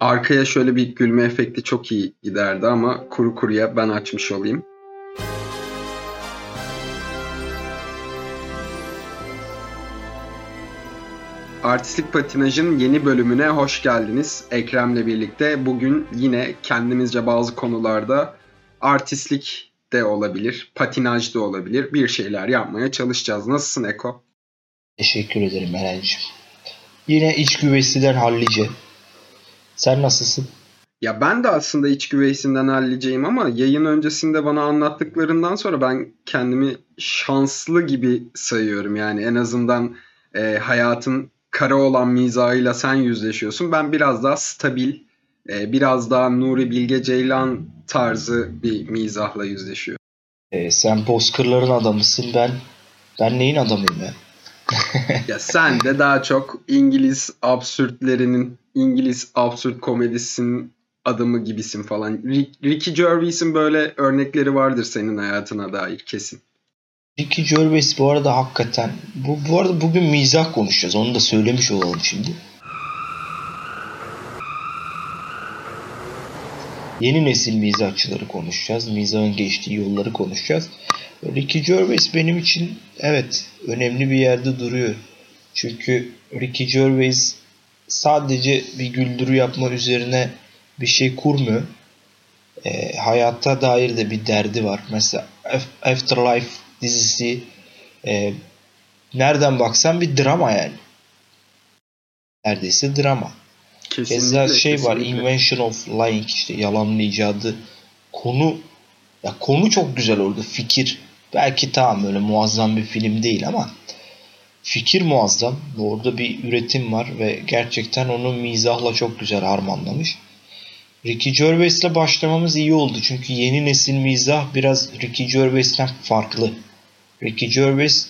Arkaya şöyle bir gülme efekti çok iyi giderdi ama kuru kuruya ben açmış olayım. Artistik Patinaj'ın yeni bölümüne hoş geldiniz. Ekrem'le birlikte bugün yine kendimizce bazı konularda artistlik de olabilir, patinaj da olabilir bir şeyler yapmaya çalışacağız. Nasılsın Eko? Teşekkür ederim Eren'ciğim. Yine iç güvesinden hallice. Sen nasılsın? Ya ben de aslında iç güveysinden halledeceğim ama yayın öncesinde bana anlattıklarından sonra ben kendimi şanslı gibi sayıyorum. Yani en azından e, hayatın kara olan mizahıyla sen yüzleşiyorsun. Ben biraz daha stabil, e, biraz daha Nuri Bilge Ceylan tarzı bir mizahla yüzleşiyorum. E, sen bozkırların adamısın. Ben ben neyin adamıyım ya? Ya sen de daha çok İngiliz absürtlerinin, İngiliz absürt komedisinin adamı gibisin falan. Ricky Gervais'in böyle örnekleri vardır senin hayatına dair kesin. Ricky Gervais bu arada hakikaten bu, bu arada bugün mizah konuşacağız. Onu da söylemiş olalım şimdi. Yeni nesil mizahçıları konuşacağız. Mizahın geçtiği yolları konuşacağız. Ricky Gervais benim için evet önemli bir yerde duruyor. Çünkü Ricky Gervais sadece bir güldürü yapma üzerine bir şey kurmuyor. E, hayata dair de bir derdi var. Mesela Afterlife dizisi e, nereden baksan bir drama yani. Neredeyse drama. Keza şey kesinlikle. var Invention of Lying işte yalanın icadı konu ya konu çok güzel orada fikir belki tamam öyle muazzam bir film değil ama fikir muazzam. Orada bir üretim var ve gerçekten onu mizahla çok güzel harmanlamış. Ricky Gervais'le başlamamız iyi oldu. Çünkü yeni nesil mizah biraz Ricky Gervais'ten farklı. Ricky Gervais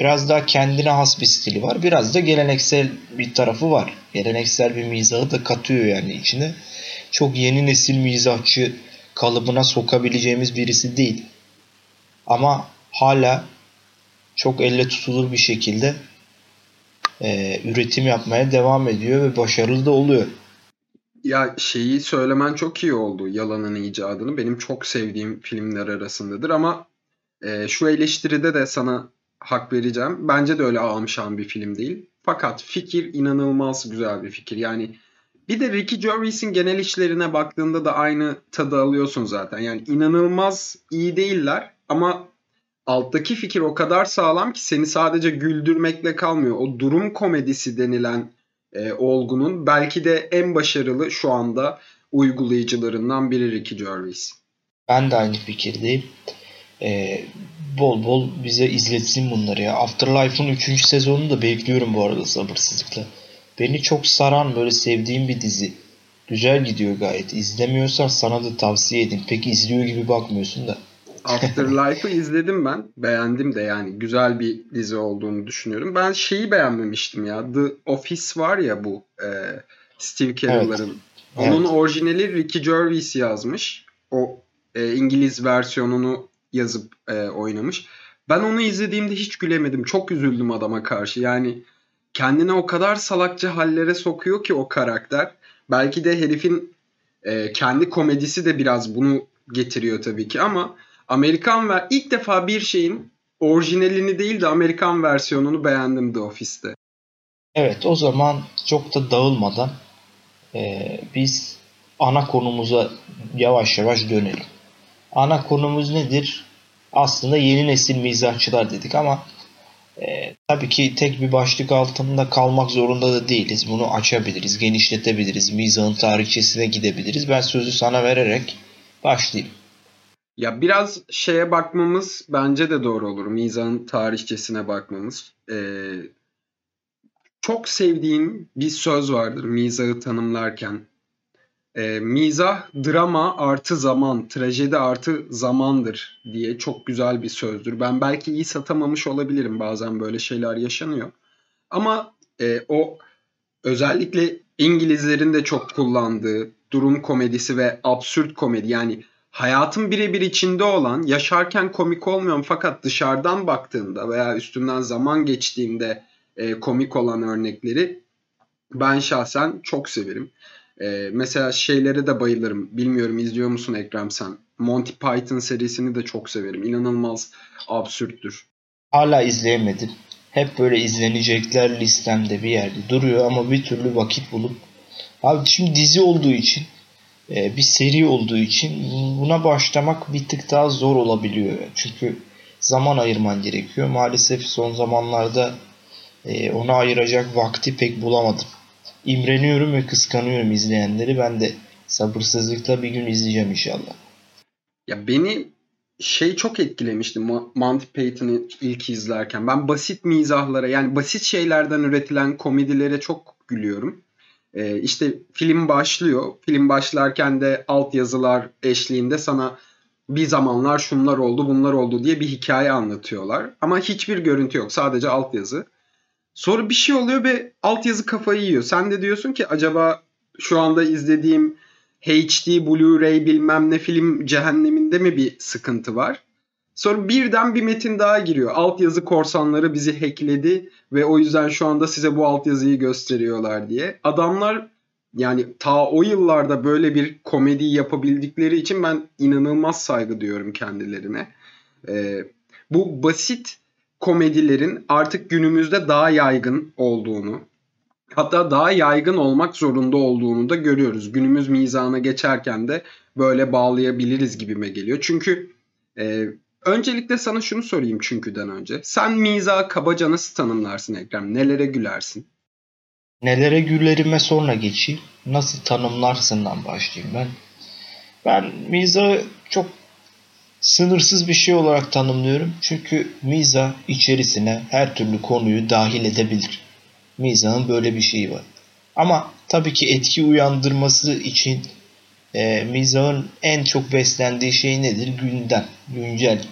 biraz daha kendine has bir stili var. Biraz da geleneksel bir tarafı var. Geleneksel bir mizahı da katıyor yani içine. Çok yeni nesil mizahçı kalıbına sokabileceğimiz birisi değil. Ama hala çok elle tutulur bir şekilde e, üretim yapmaya devam ediyor ve başarılı da oluyor. Ya şeyi söylemen çok iyi oldu yalanın icadını. Benim çok sevdiğim filmler arasındadır ama e, şu eleştiride de sana hak vereceğim. Bence de öyle ağam bir film değil. Fakat fikir inanılmaz güzel bir fikir. Yani bir de Ricky Gervais'in genel işlerine baktığında da aynı tadı alıyorsun zaten. Yani inanılmaz iyi değiller ama alttaki fikir o kadar sağlam ki seni sadece güldürmekle kalmıyor. O durum komedisi denilen e, olgunun belki de en başarılı şu anda uygulayıcılarından biri Ricky Gervais. Ben de aynı fikirdeyim. Ee, bol bol bize izletsin bunları ya. Afterlife'ın 3. sezonunu da bekliyorum bu arada sabırsızlıkla. Beni çok saran böyle sevdiğim bir dizi. Güzel gidiyor gayet. İzlemiyorsan sana da tavsiye edin. Pek izliyor gibi bakmıyorsun da. Afterlife'ı izledim ben. Beğendim de yani güzel bir dizi olduğunu düşünüyorum. Ben şeyi beğenmemiştim ya. The Office var ya bu e, Steve Carell'ların. Evet. Onun evet. orijinali Ricky Gervais yazmış. O e, İngiliz versiyonunu yazıp e, oynamış. Ben onu izlediğimde hiç gülemedim. Çok üzüldüm adama karşı. Yani kendine o kadar salakça hallere sokuyor ki o karakter. Belki de herifin e, kendi komedisi de biraz bunu getiriyor tabii ki ama Amerikan ve ilk defa bir şeyin orijinalini değil de Amerikan versiyonunu beğendim The Office'te. Evet o zaman çok da dağılmadan e, biz ana konumuza yavaş yavaş dönelim. Ana konumuz nedir? Aslında yeni nesil mizahçılar dedik ama e, tabii ki tek bir başlık altında kalmak zorunda da değiliz. Bunu açabiliriz, genişletebiliriz, mizahın tarihçesine gidebiliriz. Ben sözü sana vererek başlayayım. Ya biraz şeye bakmamız bence de doğru olur. Mizan tarihçesine bakmamız. Ee, çok sevdiğim bir söz vardır mizahı tanımlarken. Ee, mizah drama artı zaman, trajedi artı zamandır diye çok güzel bir sözdür. Ben belki iyi satamamış olabilirim bazen böyle şeyler yaşanıyor. Ama e, o özellikle İngilizlerin de çok kullandığı durum komedisi ve absürt komedi yani hayatın birebir içinde olan, yaşarken komik olmayan fakat dışarıdan baktığında veya üstünden zaman geçtiğinde e, komik olan örnekleri ben şahsen çok severim. Ee, mesela şeylere de bayılırım. Bilmiyorum izliyor musun Ekrem sen? Monty Python serisini de çok severim. İnanılmaz absürttür. Hala izleyemedim. Hep böyle izlenecekler listemde bir yerde duruyor ama bir türlü vakit bulup Abi şimdi dizi olduğu için e, bir seri olduğu için buna başlamak bir tık daha zor olabiliyor. Çünkü zaman ayırman gerekiyor. Maalesef son zamanlarda e, ona ayıracak vakti pek bulamadım. İmreniyorum ve kıskanıyorum izleyenleri. Ben de sabırsızlıkla bir gün izleyeceğim inşallah. Ya beni şey çok etkilemişti Monty Python'ı ilk izlerken. Ben basit mizahlara yani basit şeylerden üretilen komedilere çok gülüyorum. Ee, işte film başlıyor. Film başlarken de altyazılar eşliğinde sana bir zamanlar şunlar oldu bunlar oldu diye bir hikaye anlatıyorlar. Ama hiçbir görüntü yok sadece altyazı. Sonra bir şey oluyor ve altyazı kafayı yiyor. Sen de diyorsun ki acaba şu anda izlediğim HD, Blu-ray bilmem ne film cehenneminde mi bir sıkıntı var? Sonra birden bir metin daha giriyor. Altyazı korsanları bizi hackledi ve o yüzden şu anda size bu altyazıyı gösteriyorlar diye. Adamlar yani ta o yıllarda böyle bir komedi yapabildikleri için ben inanılmaz saygı duyuyorum kendilerine. Ee, bu basit komedilerin artık günümüzde daha yaygın olduğunu, hatta daha yaygın olmak zorunda olduğunu da görüyoruz. Günümüz mizahına geçerken de böyle bağlayabiliriz gibime geliyor. Çünkü e, öncelikle sana şunu sorayım çünküden önce. Sen mizahı kabaca nasıl tanımlarsın Ekrem? Nelere gülersin? Nelere gülerime sonra geçeyim. Nasıl tanımlarsından başlayayım ben. Ben mizahı çok sınırsız bir şey olarak tanımlıyorum. Çünkü mizah içerisine her türlü konuyu dahil edebilir. Mizahın böyle bir şeyi var. Ama tabii ki etki uyandırması için e, mizahın en çok beslendiği şey nedir? Gündem, güncel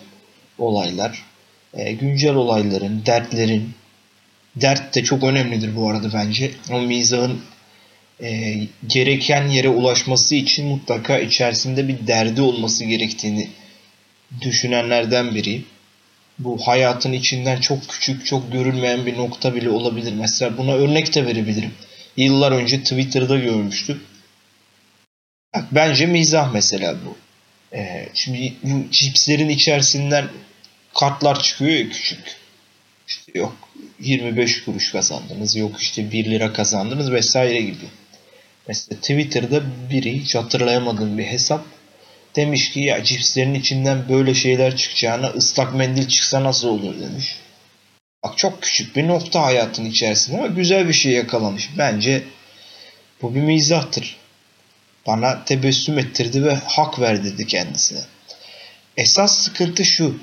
olaylar. E, güncel olayların, dertlerin, dert de çok önemlidir bu arada bence. O mizahın e, gereken yere ulaşması için mutlaka içerisinde bir derdi olması gerektiğini düşünenlerden biriyim. Bu hayatın içinden çok küçük, çok görülmeyen bir nokta bile olabilir. Mesela buna örnek de verebilirim. Yıllar önce Twitter'da görmüştüm. Bence mizah mesela bu. Ee, şimdi bu cipslerin içerisinden kartlar çıkıyor ya küçük. İşte yok 25 kuruş kazandınız, yok işte 1 lira kazandınız vesaire gibi. Mesela Twitter'da biri hiç hatırlayamadığım bir hesap Demiş ki ya cipslerin içinden böyle şeyler çıkacağına ıslak mendil çıksa nasıl olur demiş. Bak çok küçük bir nokta hayatın içerisinde ama güzel bir şey yakalamış. Bence bu bir mizahtır. Bana tebessüm ettirdi ve hak ver dedi kendisine. Esas sıkıntı şu.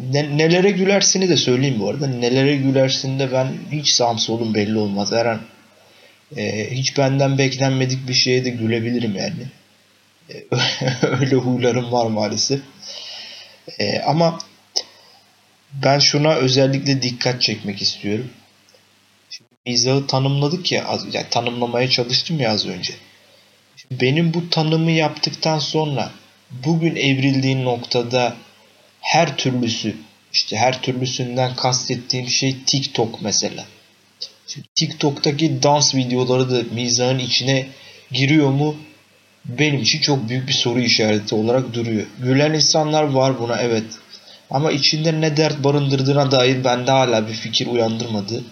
Ne, nelere gülersini de söyleyeyim bu arada. Nelere gülersin de ben hiç sağım solum belli olmaz. Her an e, hiç benden beklenmedik bir şeye de gülebilirim yani. Öyle huylarım var maalesef. E, ama ben şuna özellikle dikkat çekmek istiyorum. Şimdi mizahı tanımladık ya, az, yani tanımlamaya çalıştım ya az önce. Benim bu tanımı yaptıktan sonra bugün evrildiği noktada her türlüsü işte her türlüsünden kastettiğim şey TikTok mesela. Şimdi TikTok'taki dans videoları da mizahın içine giriyor mu? benim için çok büyük bir soru işareti olarak duruyor. Gülen insanlar var buna evet. Ama içinde ne dert barındırdığına dair bende hala bir fikir uyandırmadı.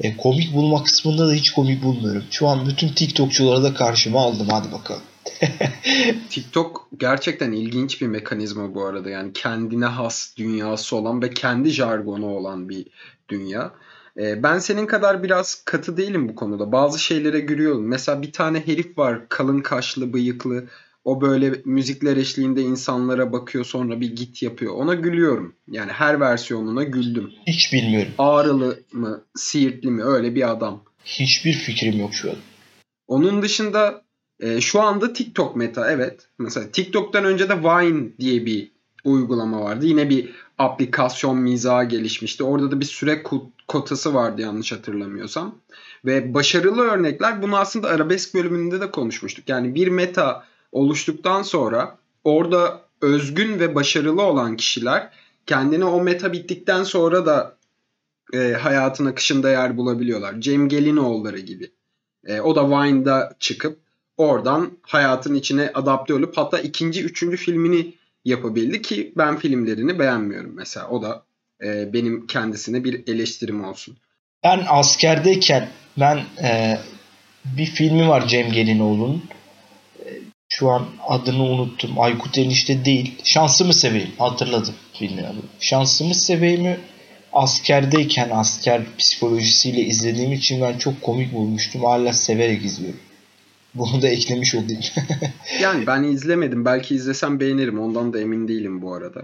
E, komik bulma kısmında da hiç komik bulmuyorum. Şu an bütün TikTokçuları da karşıma aldım. Hadi bakalım. TikTok gerçekten ilginç bir mekanizma bu arada. Yani kendine has dünyası olan ve kendi jargonu olan bir dünya. Ee, ben senin kadar biraz katı değilim bu konuda. Bazı şeylere gülüyorum. Mesela bir tane herif var kalın kaşlı bıyıklı. O böyle müzikler eşliğinde insanlara bakıyor sonra bir git yapıyor. Ona gülüyorum. Yani her versiyonuna güldüm. Hiç bilmiyorum. Ağrılı mı, siirtli mi öyle bir adam. Hiçbir fikrim yok şu an. Onun dışında e, şu anda TikTok meta evet. Mesela TikTok'tan önce de Vine diye bir uygulama vardı. Yine bir aplikasyon mizahı gelişmişti. Orada da bir süre kotası vardı yanlış hatırlamıyorsam. Ve başarılı örnekler bunu aslında arabesk bölümünde de konuşmuştuk. Yani bir meta oluştuktan sonra orada özgün ve başarılı olan kişiler kendini o meta bittikten sonra da e, hayatın akışında yer bulabiliyorlar. Cem Gelinoğulları gibi. E, o da Vine'da çıkıp oradan hayatın içine adapte olup hatta ikinci, üçüncü filmini yapabildi ki ben filmlerini beğenmiyorum mesela. O da e, benim kendisine bir eleştirim olsun. Ben askerdeyken ben e, bir filmi var Cem Gelinoğlu'nun. Şu an adını unuttum. Aykut Enişte değil. Şansımı seveyim. Hatırladım adı. Şansımı seveyim askerdeyken asker psikolojisiyle izlediğim için ben çok komik bulmuştum. Hala severek izliyorum. Bunu da eklemiş olayım. yani ben izlemedim. Belki izlesem beğenirim. Ondan da emin değilim bu arada.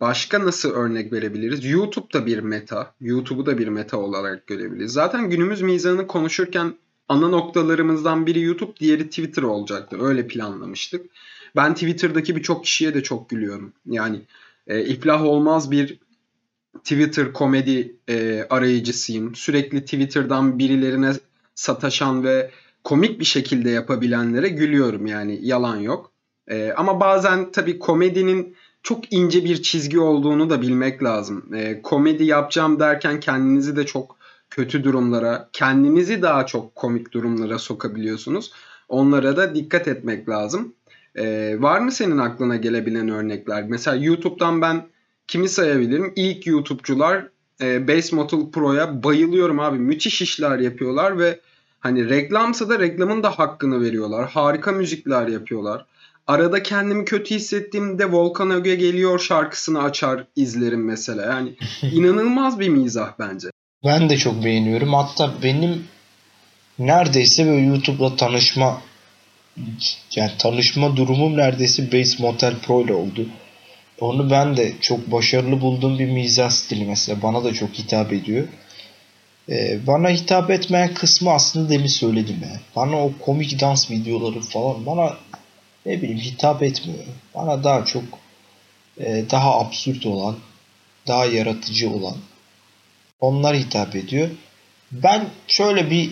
Başka nasıl örnek verebiliriz? YouTube da bir meta. YouTube'u da bir meta olarak görebiliriz. Zaten günümüz mizahını konuşurken ana noktalarımızdan biri YouTube, diğeri Twitter olacaktı. Öyle planlamıştık. Ben Twitter'daki birçok kişiye de çok gülüyorum. Yani e, iflah olmaz bir Twitter komedi e, arayıcısıyım. Sürekli Twitter'dan birilerine sataşan ve komik bir şekilde yapabilenlere gülüyorum yani yalan yok. E, ama bazen tabii komedinin çok ince bir çizgi olduğunu da bilmek lazım. E, komedi yapacağım derken kendinizi de çok kötü durumlara, kendinizi daha çok komik durumlara sokabiliyorsunuz. Onlara da dikkat etmek lazım. E, var mı senin aklına gelebilen örnekler? Mesela YouTube'dan ben kimi sayabilirim? İlk YouTube'cular e, Base Motel Pro'ya bayılıyorum abi. Müthiş işler yapıyorlar ve hani reklamsa da reklamın da hakkını veriyorlar. Harika müzikler yapıyorlar. Arada kendimi kötü hissettiğimde Volkan Öge geliyor şarkısını açar izlerim mesela. Yani inanılmaz bir mizah bence. Ben de çok beğeniyorum. Hatta benim neredeyse böyle YouTube'la tanışma yani tanışma durumum neredeyse Base Motel Pro ile oldu. Onu ben de çok başarılı bulduğum bir mizah stili mesela. Bana da çok hitap ediyor. Ee, bana hitap etmeyen kısmı aslında demin söyledim ya. Bana o komik dans videoları falan bana ne bileyim hitap etmiyor. Bana daha çok e, daha absürt olan, daha yaratıcı olan onlar hitap ediyor. Ben şöyle bir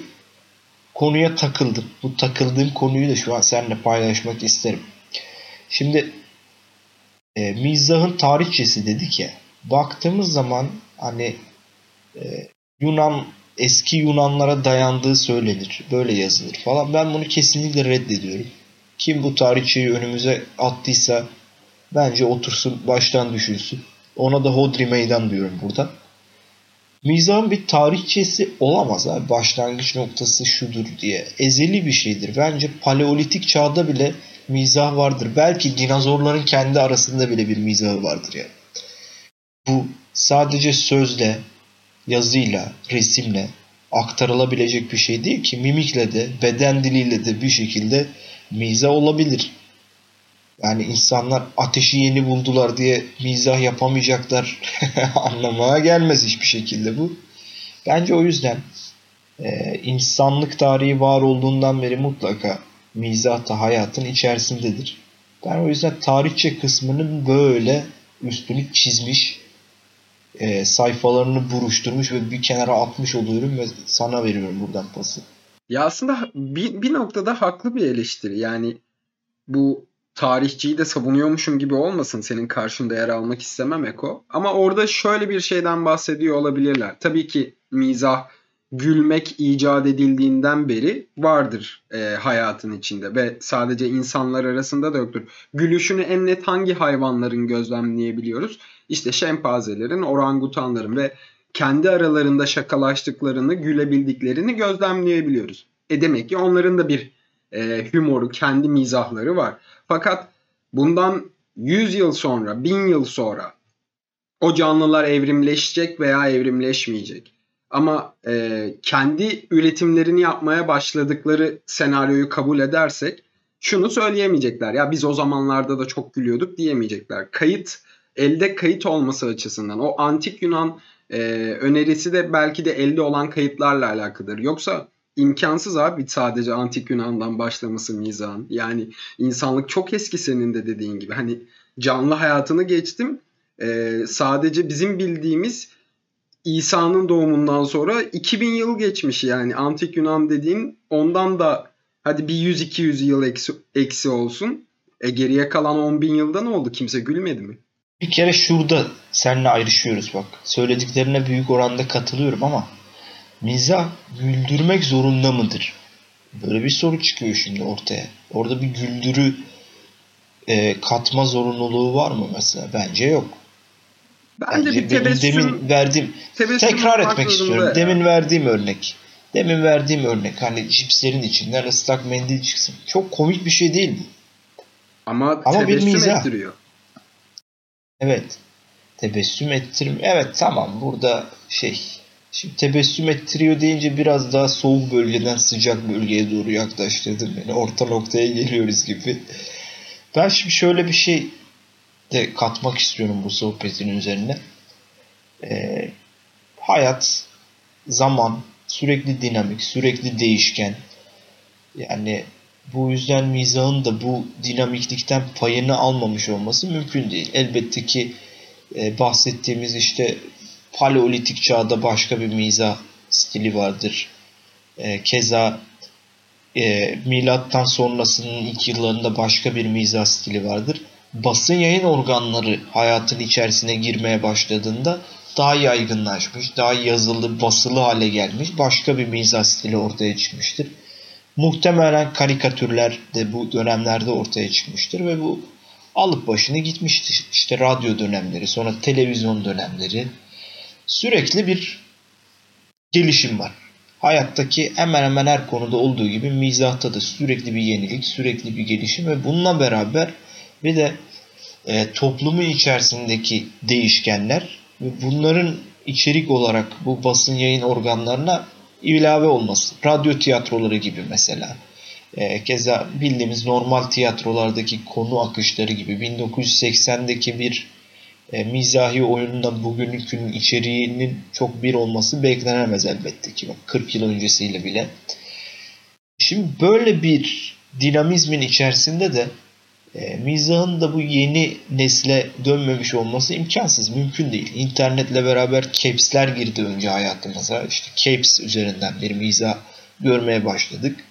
konuya takıldım. Bu takıldığım konuyu da şu an seninle paylaşmak isterim. Şimdi e, mizahın tarihçesi dedik ya. Baktığımız zaman hani e, Yunan eski Yunanlara dayandığı söylenir. Böyle yazılır falan. Ben bunu kesinlikle reddediyorum. Kim bu tarihçeyi önümüze attıysa bence otursun baştan düşünsün. Ona da hodri meydan diyorum burada. Mizahın bir tarihçesi olamaz abi. Başlangıç noktası şudur diye. Ezeli bir şeydir. Bence paleolitik çağda bile mizah vardır. Belki dinozorların kendi arasında bile bir mizahı vardır yani. Bu sadece sözle, yazıyla, resimle aktarılabilecek bir şey değil ki mimikle de, beden diliyle de bir şekilde mizah olabilir. Yani insanlar ateşi yeni buldular diye mizah yapamayacaklar anlamaya gelmez hiçbir şekilde bu. Bence o yüzden e, insanlık tarihi var olduğundan beri mutlaka mizah da hayatın içerisindedir. Ben o yüzden tarihçe kısmının böyle üstünü çizmiş, e, sayfalarını buruşturmuş ve bir kenara atmış oluyorum ve sana veriyorum buradan pası. Ya aslında bir, bir noktada haklı bir eleştiri. Yani bu tarihçiyi de savunuyormuşum gibi olmasın senin karşında yer almak istemem Eko. Ama orada şöyle bir şeyden bahsediyor olabilirler. Tabii ki mizah gülmek icat edildiğinden beri vardır e, hayatın içinde ve sadece insanlar arasında da yoktur. Gülüşünü en net hangi hayvanların gözlemleyebiliyoruz? İşte şempanzelerin, orangutanların ve kendi aralarında şakalaştıklarını, gülebildiklerini gözlemleyebiliyoruz. E demek ki onların da bir e, humoru, kendi mizahları var. Fakat bundan 100 yıl sonra, 1000 yıl sonra o canlılar evrimleşecek veya evrimleşmeyecek. Ama e, kendi üretimlerini yapmaya başladıkları senaryoyu kabul edersek şunu söyleyemeyecekler. Ya biz o zamanlarda da çok gülüyorduk diyemeyecekler. Kayıt elde kayıt olması açısından o antik Yunan e, önerisi de belki de elde olan kayıtlarla alakalıdır. Yoksa imkansız abi sadece antik Yunan'dan başlaması mizahın. Yani insanlık çok eski senin de dediğin gibi. Hani canlı hayatını geçtim. E, sadece bizim bildiğimiz İsa'nın doğumundan sonra 2000 yıl geçmiş yani antik Yunan dediğin ondan da hadi bir 100-200 yıl eksi, eksi olsun. E geriye kalan 10 bin yılda ne oldu? Kimse gülmedi mi? Bir kere şurada seninle ayrışıyoruz bak. Söylediklerine büyük oranda katılıyorum ama mizah güldürmek zorunda mıdır? Böyle bir soru çıkıyor şimdi ortaya. Orada bir güldürü e, katma zorunluluğu var mı mesela? Bence yok. Bence, Bence bir tebessüm, demin verdiğim tekrar etmek istiyorum. Ya. Demin verdiğim örnek. Demin verdiğim örnek hani cipslerin içinden ıslak mendil çıksın. Çok komik bir şey değil mi? Ama, Ama tebessüm bir mizah. ettiriyor. Evet. Tebessüm ettirim. Evet tamam burada şey Şimdi tebessüm ettiriyor deyince biraz daha soğuk bölgeden sıcak bölgeye doğru yaklaştırdım beni. Orta noktaya geliyoruz gibi. Ben şimdi şöyle bir şey de katmak istiyorum bu sohbetin üzerine. Ee, hayat, zaman sürekli dinamik, sürekli değişken. Yani bu yüzden mizahın da bu dinamiklikten payını almamış olması mümkün değil. Elbette ki e, bahsettiğimiz işte paleolitik çağda başka bir mizah stili vardır. E, keza e, milattan sonrasının ilk yıllarında başka bir mizah stili vardır. Basın yayın organları hayatın içerisine girmeye başladığında daha yaygınlaşmış, daha yazılı, basılı hale gelmiş başka bir mizah stili ortaya çıkmıştır. Muhtemelen karikatürler de bu dönemlerde ortaya çıkmıştır ve bu alıp başını gitmiştir. İşte radyo dönemleri, sonra televizyon dönemleri. Sürekli bir gelişim var. Hayattaki hemen hemen her konuda olduğu gibi mizahta da sürekli bir yenilik, sürekli bir gelişim ve bununla beraber bir de e, toplumun içerisindeki değişkenler ve bunların içerik olarak bu basın yayın organlarına ilave olması. Radyo tiyatroları gibi mesela. E, keza bildiğimiz normal tiyatrolardaki konu akışları gibi 1980'deki bir e, mizahi oyunla bugünün içeriğinin çok bir olması beklenemez elbette ki. Bak 40 yıl öncesiyle bile. Şimdi böyle bir dinamizmin içerisinde de e, mizahın da bu yeni nesle dönmemiş olması imkansız, mümkün değil. İnternetle beraber caps'ler girdi önce hayatımıza. İşte caps üzerinden bir mizah görmeye başladık.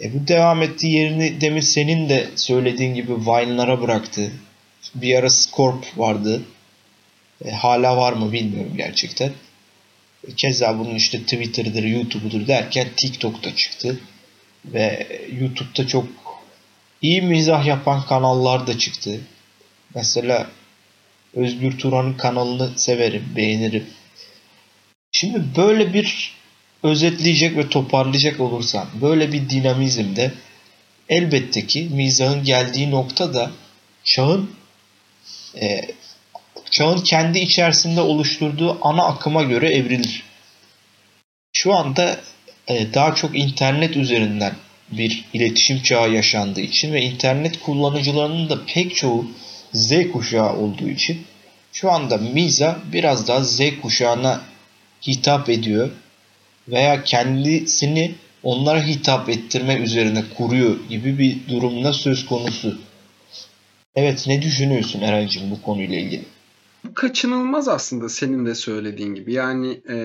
E, bu devam ettiği yerini demin senin de söylediğin gibi Vine'lara bıraktı. Bir ara Scorp vardı. E, hala var mı bilmiyorum gerçekten. E, keza bunun işte Twitter'dır, YouTube'dur derken TikTok'ta çıktı. Ve YouTube'da çok iyi mizah yapan kanallar da çıktı. Mesela Özgür Turan'ın kanalını severim, beğenirim. Şimdi böyle bir özetleyecek ve toparlayacak olursam böyle bir dinamizmde elbette ki mizahın geldiği nokta da çağın e, çağın kendi içerisinde oluşturduğu ana akıma göre evrilir. Şu anda e, daha çok internet üzerinden bir iletişim çağı yaşandığı için ve internet kullanıcılarının da pek çoğu Z kuşağı olduğu için şu anda Miza biraz daha Z kuşağına hitap ediyor veya kendisini onlara hitap ettirme üzerine kuruyor gibi bir durumda söz konusu. Evet ne düşünüyorsun Eray'cığım bu konuyla ilgili? Bu kaçınılmaz aslında senin de söylediğin gibi. Yani e,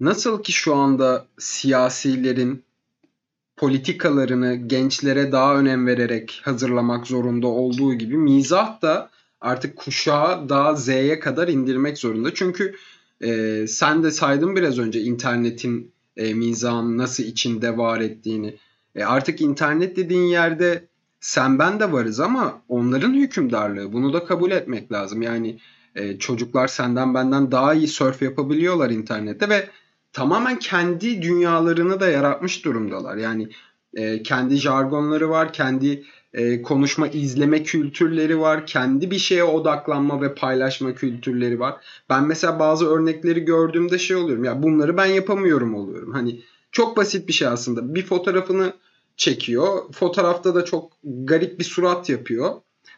nasıl ki şu anda siyasilerin politikalarını gençlere daha önem vererek hazırlamak zorunda olduğu gibi mizah da artık kuşağı daha Z'ye kadar indirmek zorunda. Çünkü e, sen de saydın biraz önce internetin e, mizahın nasıl içinde var ettiğini. E, artık internet dediğin yerde sen ben de varız ama onların hükümdarlığı. Bunu da kabul etmek lazım. Yani e, çocuklar senden benden daha iyi surf yapabiliyorlar internette ve tamamen kendi dünyalarını da yaratmış durumdalar. Yani e, kendi jargonları var, kendi e, konuşma, izleme kültürleri var, kendi bir şeye odaklanma ve paylaşma kültürleri var. Ben mesela bazı örnekleri gördüğümde şey oluyorum. Ya bunları ben yapamıyorum oluyorum. Hani çok basit bir şey aslında. Bir fotoğrafını çekiyor. Fotoğrafta da çok garip bir surat yapıyor.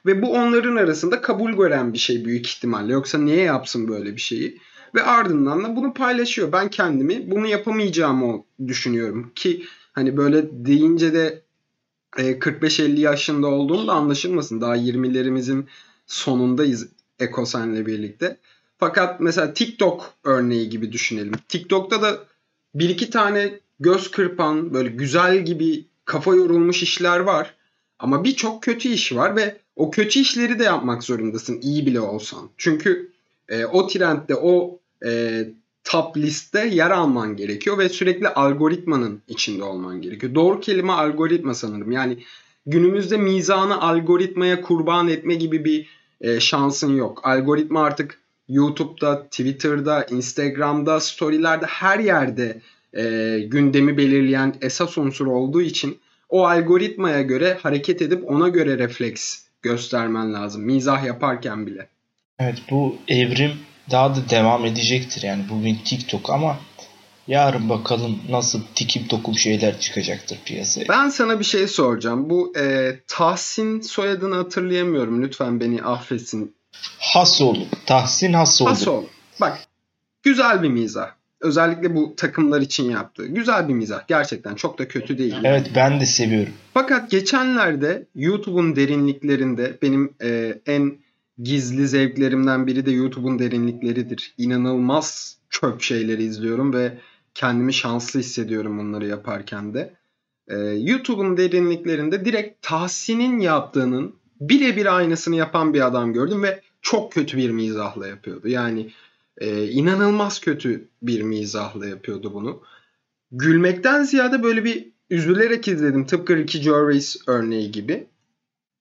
Ve bu onların arasında kabul gören bir şey büyük ihtimalle. Yoksa niye yapsın böyle bir şeyi? Ve ardından da bunu paylaşıyor. Ben kendimi bunu yapamayacağımı düşünüyorum. Ki hani böyle deyince de 45-50 e, yaşında olduğum da anlaşılmasın. Daha 20'lerimizin sonundayız Ekosen'le birlikte. Fakat mesela TikTok örneği gibi düşünelim. TikTok'ta da bir iki tane göz kırpan böyle güzel gibi kafa yorulmuş işler var. Ama birçok kötü iş var ve o kötü işleri de yapmak zorundasın iyi bile olsan. Çünkü e, o trendde o e, top liste yer alman gerekiyor ve sürekli algoritmanın içinde olman gerekiyor. Doğru kelime algoritma sanırım. Yani günümüzde mizanı algoritmaya kurban etme gibi bir e, şansın yok. Algoritma artık YouTube'da, Twitter'da, Instagram'da, storylerde her yerde e, gündemi belirleyen esas unsur olduğu için o algoritmaya göre hareket edip ona göre refleks göstermen lazım. Mizah yaparken bile. Evet bu evrim daha da devam edecektir. Yani bugün TikTok ama yarın bakalım nasıl tikip tokum şeyler çıkacaktır piyasaya. Ben sana bir şey soracağım. Bu e, Tahsin soyadını hatırlayamıyorum. Lütfen beni affetsin. Hasoğlu. Tahsin Hasoğlu. Hasoğlu. Bak güzel bir mizah. Özellikle bu takımlar için yaptığı. Güzel bir mizah. Gerçekten çok da kötü değil. Evet ben de seviyorum. Fakat geçenlerde YouTube'un derinliklerinde benim e, en gizli zevklerimden biri de YouTube'un derinlikleridir. İnanılmaz çöp şeyleri izliyorum ve kendimi şanslı hissediyorum bunları yaparken de. Ee, YouTube'un derinliklerinde direkt Tahsin'in yaptığının birebir aynısını yapan bir adam gördüm ve çok kötü bir mizahla yapıyordu. Yani e, inanılmaz kötü bir mizahla yapıyordu bunu. Gülmekten ziyade böyle bir üzülerek izledim. Tıpkı Ricky Gervais örneği gibi.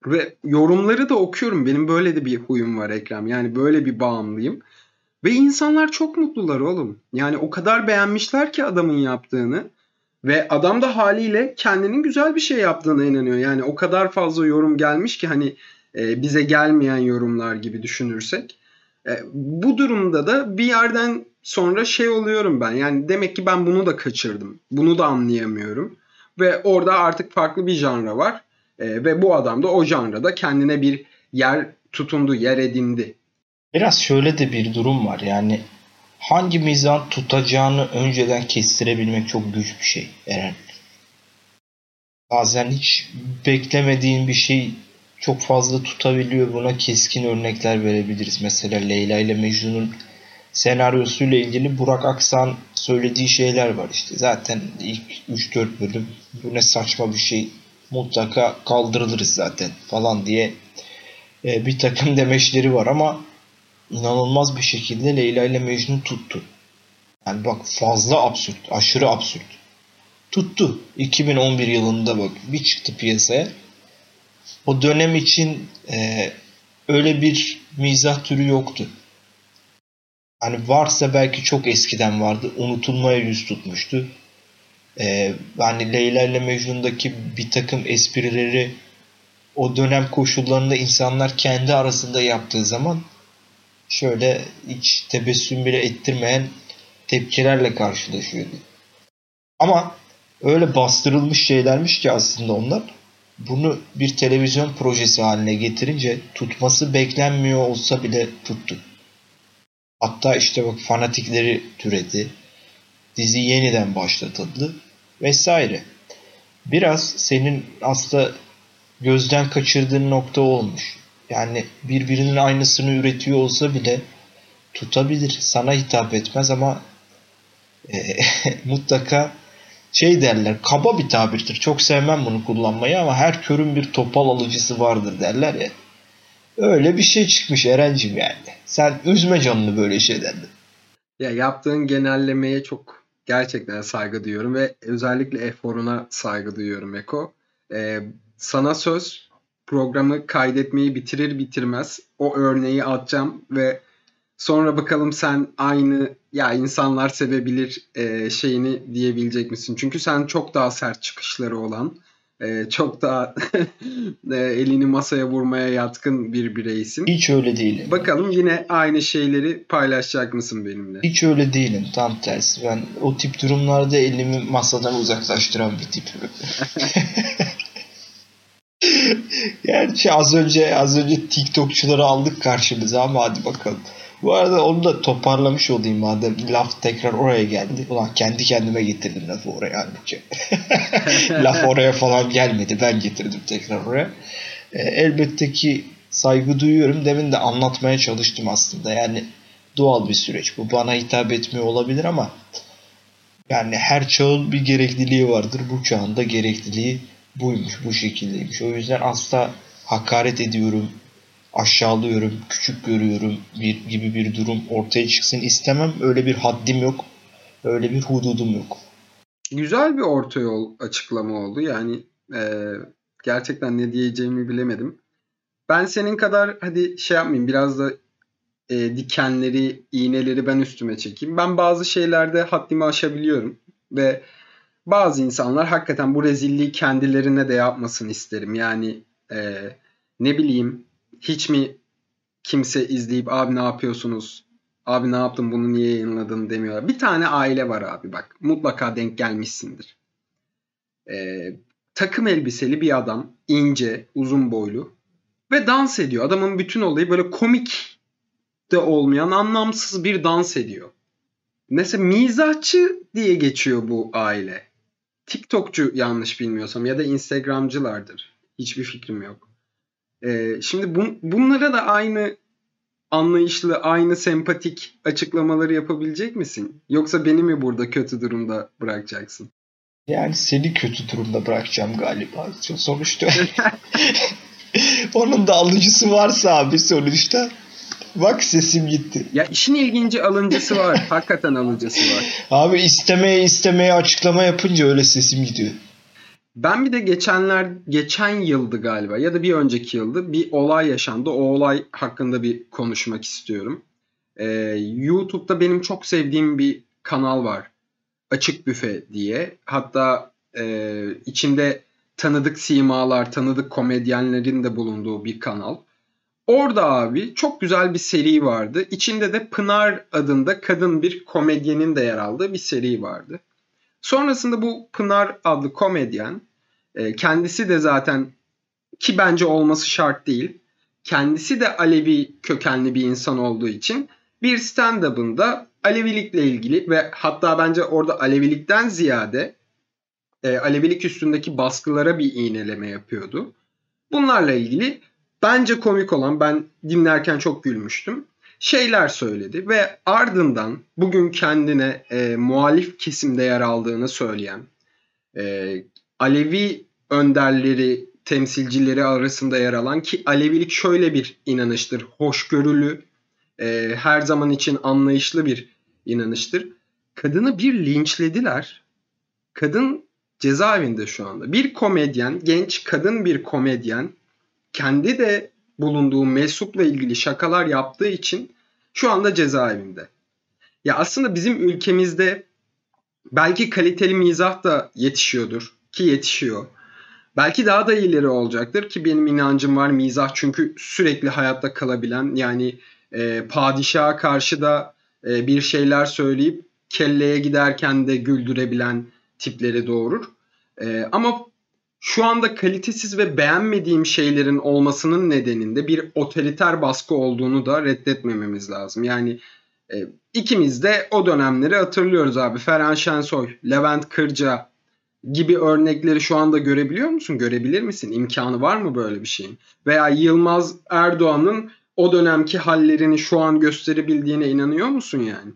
Ve yorumları da okuyorum. Benim böyle de bir huyum var Ekrem. Yani böyle bir bağımlıyım. Ve insanlar çok mutlular oğlum. Yani o kadar beğenmişler ki adamın yaptığını. Ve adam da haliyle kendinin güzel bir şey yaptığına inanıyor. Yani o kadar fazla yorum gelmiş ki hani e, bize gelmeyen yorumlar gibi düşünürsek. E, bu durumda da bir yerden sonra şey oluyorum ben. Yani demek ki ben bunu da kaçırdım. Bunu da anlayamıyorum. Ve orada artık farklı bir janra var. E, ve bu adam da o janrada kendine bir yer tutundu, yer edindi. Biraz şöyle de bir durum var. Yani hangi mizan tutacağını önceden kestirebilmek çok güç bir şey Eren. Bazen hiç beklemediğin bir şey çok fazla tutabiliyor. Buna keskin örnekler verebiliriz. Mesela Leyla ile Mecnun'un senaryosuyla ilgili Burak Aksan söylediği şeyler var işte. Zaten ilk 3-4 bölüm bu ne saçma bir şey mutlaka kaldırılırız zaten falan diye e, bir takım demeçleri var ama inanılmaz bir şekilde Leyla ile Mecnun tuttu. Yani bak fazla absürt, aşırı absürt. Tuttu. 2011 yılında bak bir çıktı piyasaya. O dönem için e, öyle bir mizah türü yoktu. Hani varsa belki çok eskiden vardı. Unutulmaya yüz tutmuştu. Ee, yani Leyla ile Mecnun'daki bir takım esprileri o dönem koşullarında insanlar kendi arasında yaptığı zaman şöyle hiç tebessüm bile ettirmeyen tepkilerle karşılaşıyordu. Ama öyle bastırılmış şeylermiş ki aslında onlar bunu bir televizyon projesi haline getirince tutması beklenmiyor olsa bile tuttu. Hatta işte bak fanatikleri türedi. Dizi yeniden başlatıldı vesaire. Biraz senin aslında gözden kaçırdığın nokta olmuş. Yani birbirinin aynısını üretiyor olsa bile tutabilir. Sana hitap etmez ama e, mutlaka şey derler kaba bir tabirdir. Çok sevmem bunu kullanmayı ama her körün bir topal alıcısı vardır derler ya. Öyle bir şey çıkmış Eren'cim yani. Sen üzme canını böyle şeylerle. Ya yaptığın genellemeye çok gerçekten saygı duyuyorum ve özellikle eforuna saygı duyuyorum Eko. Ee, sana söz programı kaydetmeyi bitirir bitirmez o örneği atacağım ve sonra bakalım sen aynı ya insanlar sevebilir e, şeyini diyebilecek misin? Çünkü sen çok daha sert çıkışları olan e, çok daha e, elini masaya vurmaya yatkın bir bireysin. Hiç öyle değilim. Bakalım yine aynı şeyleri paylaşacak mısın benimle? Hiç öyle değilim. Tam tersi. Ben o tip durumlarda elimi masadan uzaklaştıran bir tip. Gerçi az önce az önce TikTokçuları aldık karşımıza ama hadi bakalım. Bu arada onu da toparlamış olayım madem laf tekrar oraya geldi. Ulan kendi kendime getirdim lafı oraya halbuki. laf oraya falan gelmedi. Ben getirdim tekrar oraya. E, elbette ki saygı duyuyorum. Demin de anlatmaya çalıştım aslında. Yani doğal bir süreç. Bu bana hitap etmiyor olabilir ama yani her çağın bir gerekliliği vardır. Bu çağın da gerekliliği buymuş, bu şekildeymiş. O yüzden asla hakaret ediyorum, aşağılıyorum, küçük görüyorum bir gibi bir durum ortaya çıksın istemem. Öyle bir haddim yok. Öyle bir hududum yok. Güzel bir orta yol açıklama oldu. Yani e, gerçekten ne diyeceğimi bilemedim. Ben senin kadar hadi şey yapmayayım biraz da e, dikenleri, iğneleri ben üstüme çekeyim. Ben bazı şeylerde haddimi aşabiliyorum ve bazı insanlar hakikaten bu rezilliği kendilerine de yapmasını isterim. Yani e, ne bileyim hiç mi kimse izleyip abi ne yapıyorsunuz? Abi ne yaptın bunu niye yayınladın demiyorlar. Bir tane aile var abi bak mutlaka denk gelmişsindir. E, takım elbiseli bir adam ince uzun boylu ve dans ediyor. Adamın bütün olayı böyle komik de olmayan anlamsız bir dans ediyor. Mesela mizahçı diye geçiyor bu aile. TikTokçu yanlış bilmiyorsam ya da Instagramcılardır. Hiçbir fikrim yok. Ee, şimdi bun, bunlara da aynı anlayışlı, aynı sempatik açıklamaları yapabilecek misin? Yoksa beni mi burada kötü durumda bırakacaksın? Yani seni kötü durumda bırakacağım galiba. Sonuçta onun da alıcısı varsa abi sonuçta Bak sesim gitti. Ya işin ilginci alıncısı var. Hakikaten alıncısı var. Abi istemeye istemeye açıklama yapınca öyle sesim gidiyor. Ben bir de geçenler geçen yıldı galiba ya da bir önceki yıldı bir olay yaşandı. O olay hakkında bir konuşmak istiyorum. Ee, YouTube'da benim çok sevdiğim bir kanal var. Açık Büfe diye. Hatta e, içinde tanıdık simalar, tanıdık komedyenlerin de bulunduğu bir kanal. Orada abi çok güzel bir seri vardı. İçinde de Pınar adında kadın bir komedyenin de yer aldığı bir seri vardı. Sonrasında bu Pınar adlı komedyen e, kendisi de zaten ki bence olması şart değil. Kendisi de Alevi kökenli bir insan olduğu için bir stand-up'ında Alevilikle ilgili ve hatta bence orada Alevilikten ziyade e, Alevilik üstündeki baskılara bir iğneleme yapıyordu. Bunlarla ilgili bence komik olan ben dinlerken çok gülmüştüm. Şeyler söyledi ve ardından bugün kendine e, muhalif kesimde yer aldığını söyleyen e, Alevi önderleri, temsilcileri arasında yer alan ki Alevilik şöyle bir inanıştır. Hoşgörülü, e, her zaman için anlayışlı bir inanıştır. Kadını bir linçlediler. Kadın cezaevinde şu anda. Bir komedyen, genç kadın bir komedyen kendi de bulunduğu mensupla ilgili şakalar yaptığı için şu anda cezaevinde. Ya aslında bizim ülkemizde belki kaliteli mizah da yetişiyordur ki yetişiyor. Belki daha da ileri olacaktır ki benim inancım var mizah çünkü sürekli hayatta kalabilen yani e, padişaha karşı da e, bir şeyler söyleyip kelleye giderken de güldürebilen tipleri doğurur. E, ama şu anda kalitesiz ve beğenmediğim şeylerin olmasının nedeninde bir otoriter baskı olduğunu da reddetmememiz lazım. Yani e, ikimiz de o dönemleri hatırlıyoruz abi. Ferhan Şensoy, Levent Kırca gibi örnekleri şu anda görebiliyor musun? Görebilir misin? İmkanı var mı böyle bir şeyin? Veya Yılmaz Erdoğan'ın o dönemki hallerini şu an gösterebildiğine inanıyor musun yani?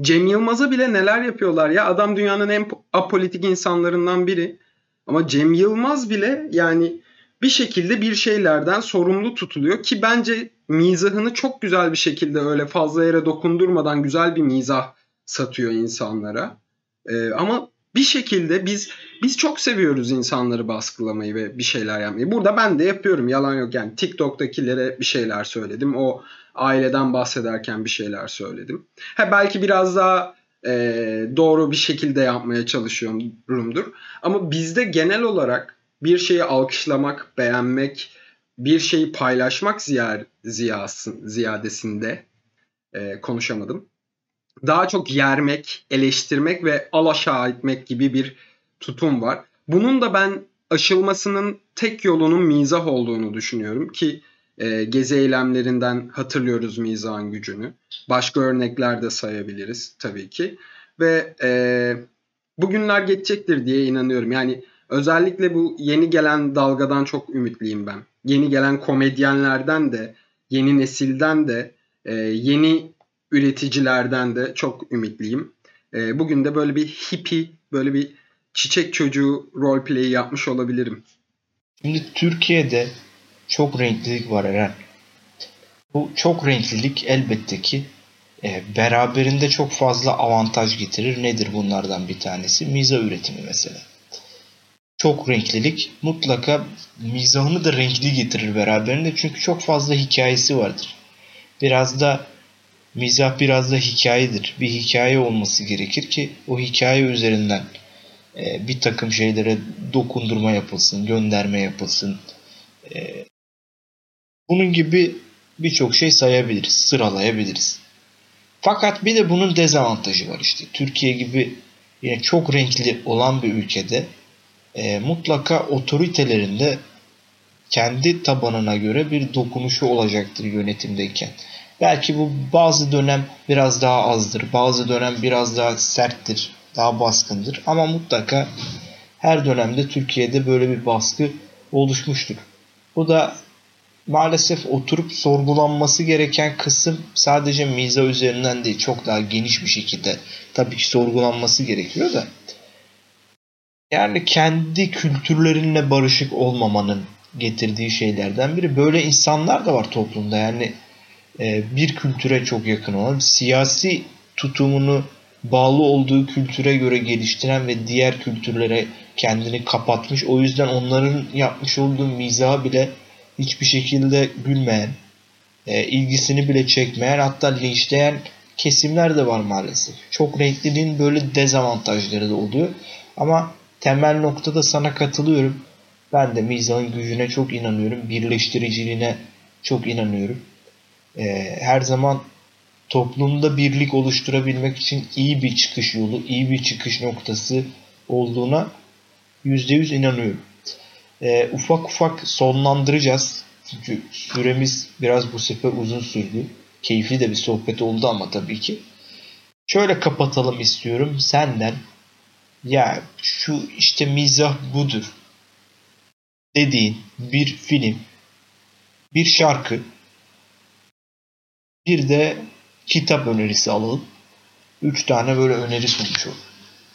Cem Yılmaz'a bile neler yapıyorlar ya. Adam dünyanın en apolitik insanlarından biri. Ama Cem Yılmaz bile yani bir şekilde bir şeylerden sorumlu tutuluyor ki bence mizahını çok güzel bir şekilde öyle fazla yere dokundurmadan güzel bir mizah satıyor insanlara. Ee, ama bir şekilde biz biz çok seviyoruz insanları baskılamayı ve bir şeyler yapmayı. Burada ben de yapıyorum yalan yok yani TikTok'takilere bir şeyler söyledim. O aileden bahsederken bir şeyler söyledim. Ha belki biraz daha e, doğru bir şekilde yapmaya çalışıyorumdur. Ama bizde genel olarak bir şeyi alkışlamak, beğenmek, bir şeyi paylaşmak ziyar, ziyasın, ziyadesinde e, konuşamadım. Daha çok yermek, eleştirmek ve alaşağı etmek gibi bir tutum var. Bunun da ben aşılmasının tek yolunun mizah olduğunu düşünüyorum ki e, gezi eylemlerinden hatırlıyoruz mizahın gücünü. Başka örnekler de sayabiliriz tabii ki. Ve e, bugünler geçecektir diye inanıyorum. Yani özellikle bu yeni gelen dalgadan çok ümitliyim ben. Yeni gelen komedyenlerden de, yeni nesilden de, e, yeni üreticilerden de çok ümitliyim. E, bugün de böyle bir hippie, böyle bir çiçek çocuğu roleplay yapmış olabilirim. Şimdi Türkiye'de çok renklilik var Eren. Bu çok renklilik elbette ki e, beraberinde çok fazla avantaj getirir. Nedir bunlardan bir tanesi? Miza üretimi mesela. Çok renklilik mutlaka mizahını da renkli getirir beraberinde çünkü çok fazla hikayesi vardır. Biraz da mizah biraz da hikayedir. Bir hikaye olması gerekir ki o hikaye üzerinden e, bir takım şeylere dokundurma yapılsın, gönderme yapılsın. E, bunun gibi birçok şey sayabiliriz, sıralayabiliriz. Fakat bir de bunun dezavantajı var işte. Türkiye gibi yine çok renkli olan bir ülkede e, mutlaka otoritelerinde kendi tabanına göre bir dokunuşu olacaktır yönetimdeyken. Belki bu bazı dönem biraz daha azdır, bazı dönem biraz daha serttir, daha baskındır. Ama mutlaka her dönemde Türkiye'de böyle bir baskı oluşmuştur. Bu da maalesef oturup sorgulanması gereken kısım sadece miza üzerinden değil çok daha geniş bir şekilde tabii ki sorgulanması gerekiyor da yani kendi kültürlerinle barışık olmamanın getirdiği şeylerden biri. Böyle insanlar da var toplumda. Yani bir kültüre çok yakın olan, siyasi tutumunu bağlı olduğu kültüre göre geliştiren ve diğer kültürlere kendini kapatmış. O yüzden onların yapmış olduğu mizahı bile hiçbir şekilde gülmeyen, e, ilgisini bile çekmeyen hatta linçleyen kesimler de var maalesef. Çok renkliliğin böyle dezavantajları da oluyor. Ama temel noktada sana katılıyorum. Ben de mizahın gücüne çok inanıyorum. Birleştiriciliğine çok inanıyorum. E, her zaman toplumda birlik oluşturabilmek için iyi bir çıkış yolu, iyi bir çıkış noktası olduğuna %100 inanıyorum. E, ufak ufak sonlandıracağız. Çünkü süremiz biraz bu sefer uzun sürdü. Keyifli de bir sohbet oldu ama tabii ki. Şöyle kapatalım istiyorum senden. Ya şu işte mizah budur dediğin bir film, bir şarkı, bir de kitap önerisi alalım. Üç tane böyle öneri sunmuş olur.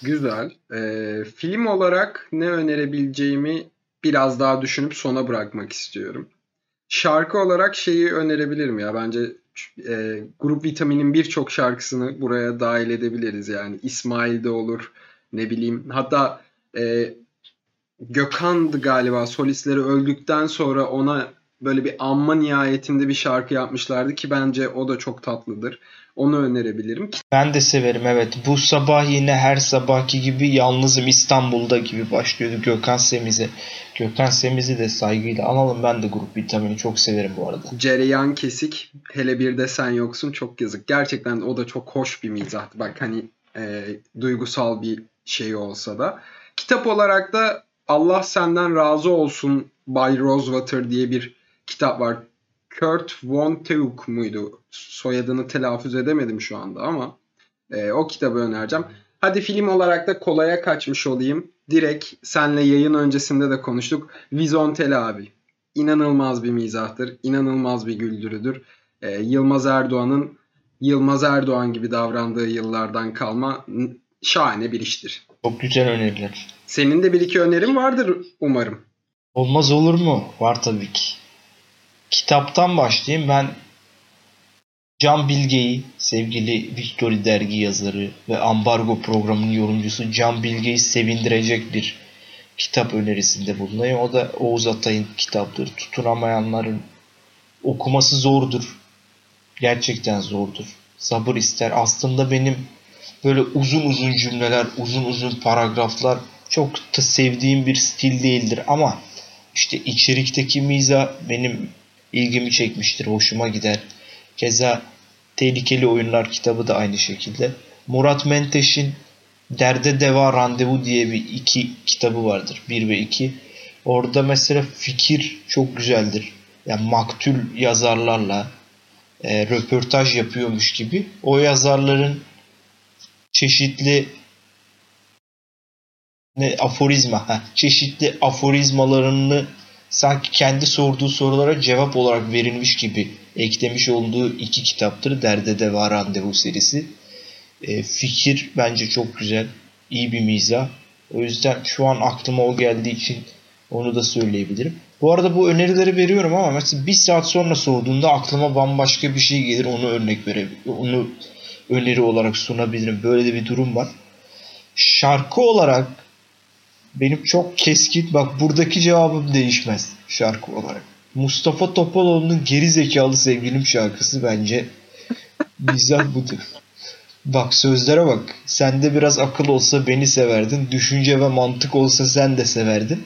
Güzel. Ee, film olarak ne önerebileceğimi biraz daha düşünüp sona bırakmak istiyorum. Şarkı olarak şeyi önerebilirim ya. Bence e, Grup Vitamin'in birçok şarkısını buraya dahil edebiliriz. Yani İsmail de olur. Ne bileyim. Hatta e, Gökhan'dı galiba solistleri öldükten sonra ona böyle bir anma nihayetinde bir şarkı yapmışlardı ki bence o da çok tatlıdır. Onu önerebilirim. Ben de severim evet. Bu sabah yine her sabahki gibi yalnızım İstanbul'da gibi başlıyordu Gökhan Semiz'e. Gökhan Semiz'i de saygıyla analım. Ben de grup vitamini çok severim bu arada. Cereyan kesik. Hele bir de sen yoksun. Çok yazık. Gerçekten o da çok hoş bir mizahtı. Bak hani e, duygusal bir şey olsa da. Kitap olarak da Allah Senden Razı Olsun Bay Rosewater diye bir kitap var. Kurt Vonnegut muydu? Soyadını telaffuz edemedim şu anda ama e, o kitabı önereceğim. Hadi film olarak da kolaya kaçmış olayım. Direkt senle yayın öncesinde de konuştuk. Vizontel abi. İnanılmaz bir mizahtır. inanılmaz bir güldürüdür. E, Yılmaz Erdoğan'ın Yılmaz Erdoğan gibi davrandığı yıllardan kalma şahane bir iştir. Çok güzel öneriler. Senin de bir iki önerin vardır umarım. Olmaz olur mu? Var tabii ki. Kitaptan başlayayım. Ben Can Bilge'yi, sevgili Victory dergi yazarı ve ambargo programının yorumcusu Can Bilge'yi sevindirecek bir kitap önerisinde bulunayım. O da Oğuz Atay'ın kitaptır. Tutunamayanların okuması zordur. Gerçekten zordur. Sabır ister. Aslında benim böyle uzun uzun cümleler, uzun uzun paragraflar çok da sevdiğim bir stil değildir ama işte içerikteki miza benim ilgimi çekmiştir, hoşuma gider. Keza Tehlikeli Oyunlar kitabı da aynı şekilde. Murat Menteş'in Derde Deva Randevu diye bir iki kitabı vardır. Bir ve iki. Orada mesela fikir çok güzeldir. Yani maktul yazarlarla e, röportaj yapıyormuş gibi. O yazarların çeşitli ne aforizma, heh, çeşitli aforizmalarını sanki kendi sorduğu sorulara cevap olarak verilmiş gibi eklemiş olduğu iki kitaptır. Derde Deva Randevu serisi. E, fikir bence çok güzel. iyi bir mizah. O yüzden şu an aklıma o geldiği için Onu da söyleyebilirim. Bu arada bu önerileri veriyorum ama mesela bir saat sonra sorduğunda aklıma bambaşka bir şey gelir. Onu örnek verebilirim. Onu öneri olarak sunabilirim. Böyle de bir durum var. Şarkı olarak benim çok keskin bak buradaki cevabım değişmez şarkı olarak. Mustafa Topaloğlu'nun geri zekalı sevgilim şarkısı bence güzel budur. Bak sözlere bak. Sende biraz akıl olsa beni severdin. Düşünce ve mantık olsa sen de severdin.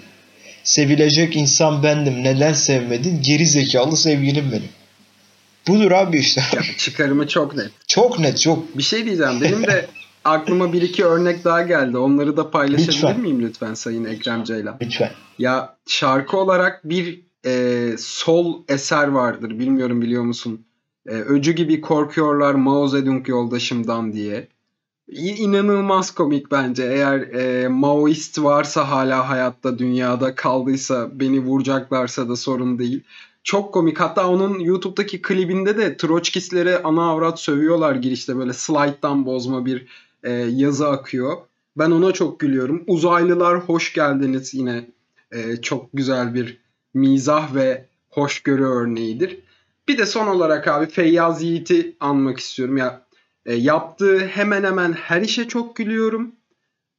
Sevilecek insan bendim. Neden sevmedin? Geri zekalı sevgilim benim. Budur abi işte. Çıkarımı çok net. Çok net çok. Bir şey diyeceğim. Benim de aklıma bir iki örnek daha geldi. Onları da paylaşabilir lütfen. miyim lütfen Sayın Ekrem Ceylan? Lütfen. Ya şarkı olarak bir e, sol eser vardır. Bilmiyorum biliyor musun? E, öcü gibi korkuyorlar Mao Zedong yoldaşımdan diye. İnanılmaz komik bence. Eğer e, Maoist varsa hala hayatta dünyada kaldıysa beni vuracaklarsa da sorun değil. Çok komik. Hatta onun YouTube'daki klibinde de Troçkistlere ana avrat sövüyorlar girişte böyle slide'dan bozma bir e, yazı akıyor. Ben ona çok gülüyorum. Uzaylılar hoş geldiniz yine. E, çok güzel bir mizah ve hoşgörü örneğidir. Bir de son olarak abi Feyyaz Yiğit'i anmak istiyorum. Ya e, yaptığı hemen hemen her işe çok gülüyorum.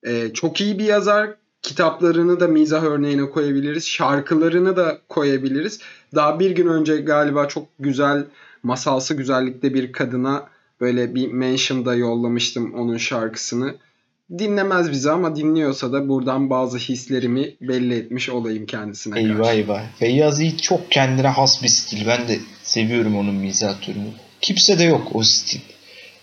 E, çok iyi bir yazar. Kitaplarını da mizah örneğine koyabiliriz. Şarkılarını da koyabiliriz. Daha bir gün önce galiba çok güzel masalsı güzellikte bir kadına böyle bir mention'da yollamıştım onun şarkısını. Dinlemez bizi ama dinliyorsa da buradan bazı hislerimi belli etmiş olayım kendisine eyvah karşı. Eyvah Feyyaz Yiğit çok kendine has bir stil. Ben de seviyorum onun mizah türünü. Kimse de yok o stil.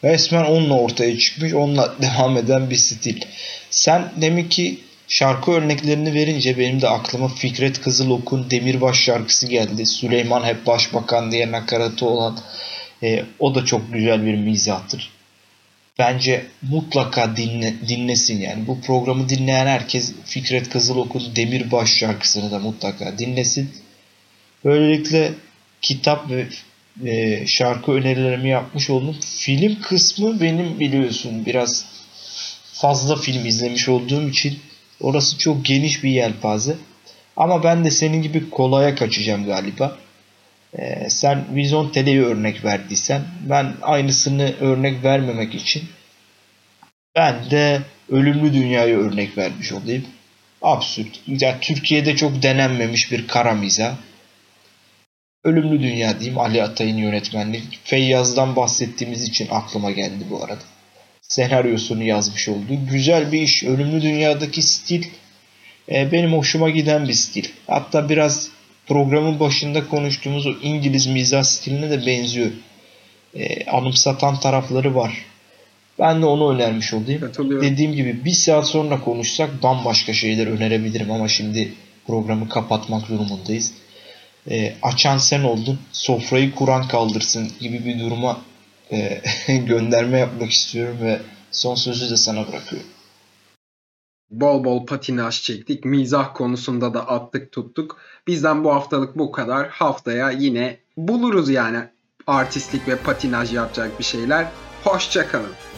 Resmen onunla ortaya çıkmış, onunla devam eden bir stil. Sen demek ki şarkı örneklerini verince benim de aklıma Fikret Kızılok'un Demirbaş şarkısı geldi. Süleyman hep başbakan diye nakaratı olan e, o da çok güzel bir mizahtır. Bence mutlaka dinle, dinlesin yani. Bu programı dinleyen herkes Fikret Kızılok'un Demirbaş şarkısını da mutlaka dinlesin. Böylelikle kitap ve e, şarkı önerilerimi yapmış oldum. Film kısmı benim biliyorsun biraz fazla film izlemiş olduğum için orası çok geniş bir yelpaze. Ama ben de senin gibi kolaya kaçacağım galiba. Ee, sen Vizon Tele'yi örnek verdiysen ben aynısını örnek vermemek için ben de Ölümlü Dünya'yı örnek vermiş olayım. Absürt. Yani Türkiye'de çok denenmemiş bir kara mizah. Ölümlü Dünya diyeyim Ali Atay'ın yönetmenliği. Feyyaz'dan bahsettiğimiz için aklıma geldi bu arada. Senaryosunu yazmış olduğu. Güzel bir iş. Ölümlü Dünya'daki stil e, benim hoşuma giden bir stil. Hatta biraz programın başında konuştuğumuz o İngiliz mizah stiline de benziyor. E, anımsatan tarafları var. Ben de onu önermiş olayım. Dediğim gibi bir saat sonra konuşsak bambaşka şeyler önerebilirim ama şimdi programı kapatmak durumundayız. E, açan sen oldun, sofrayı kuran kaldırsın gibi bir duruma e, gönderme yapmak istiyorum ve son sözü de sana bırakıyorum. Bol bol patinaj çektik. Mizah konusunda da attık tuttuk. Bizden bu haftalık bu kadar. Haftaya yine buluruz yani artistlik ve patinaj yapacak bir şeyler. Hoşçakalın.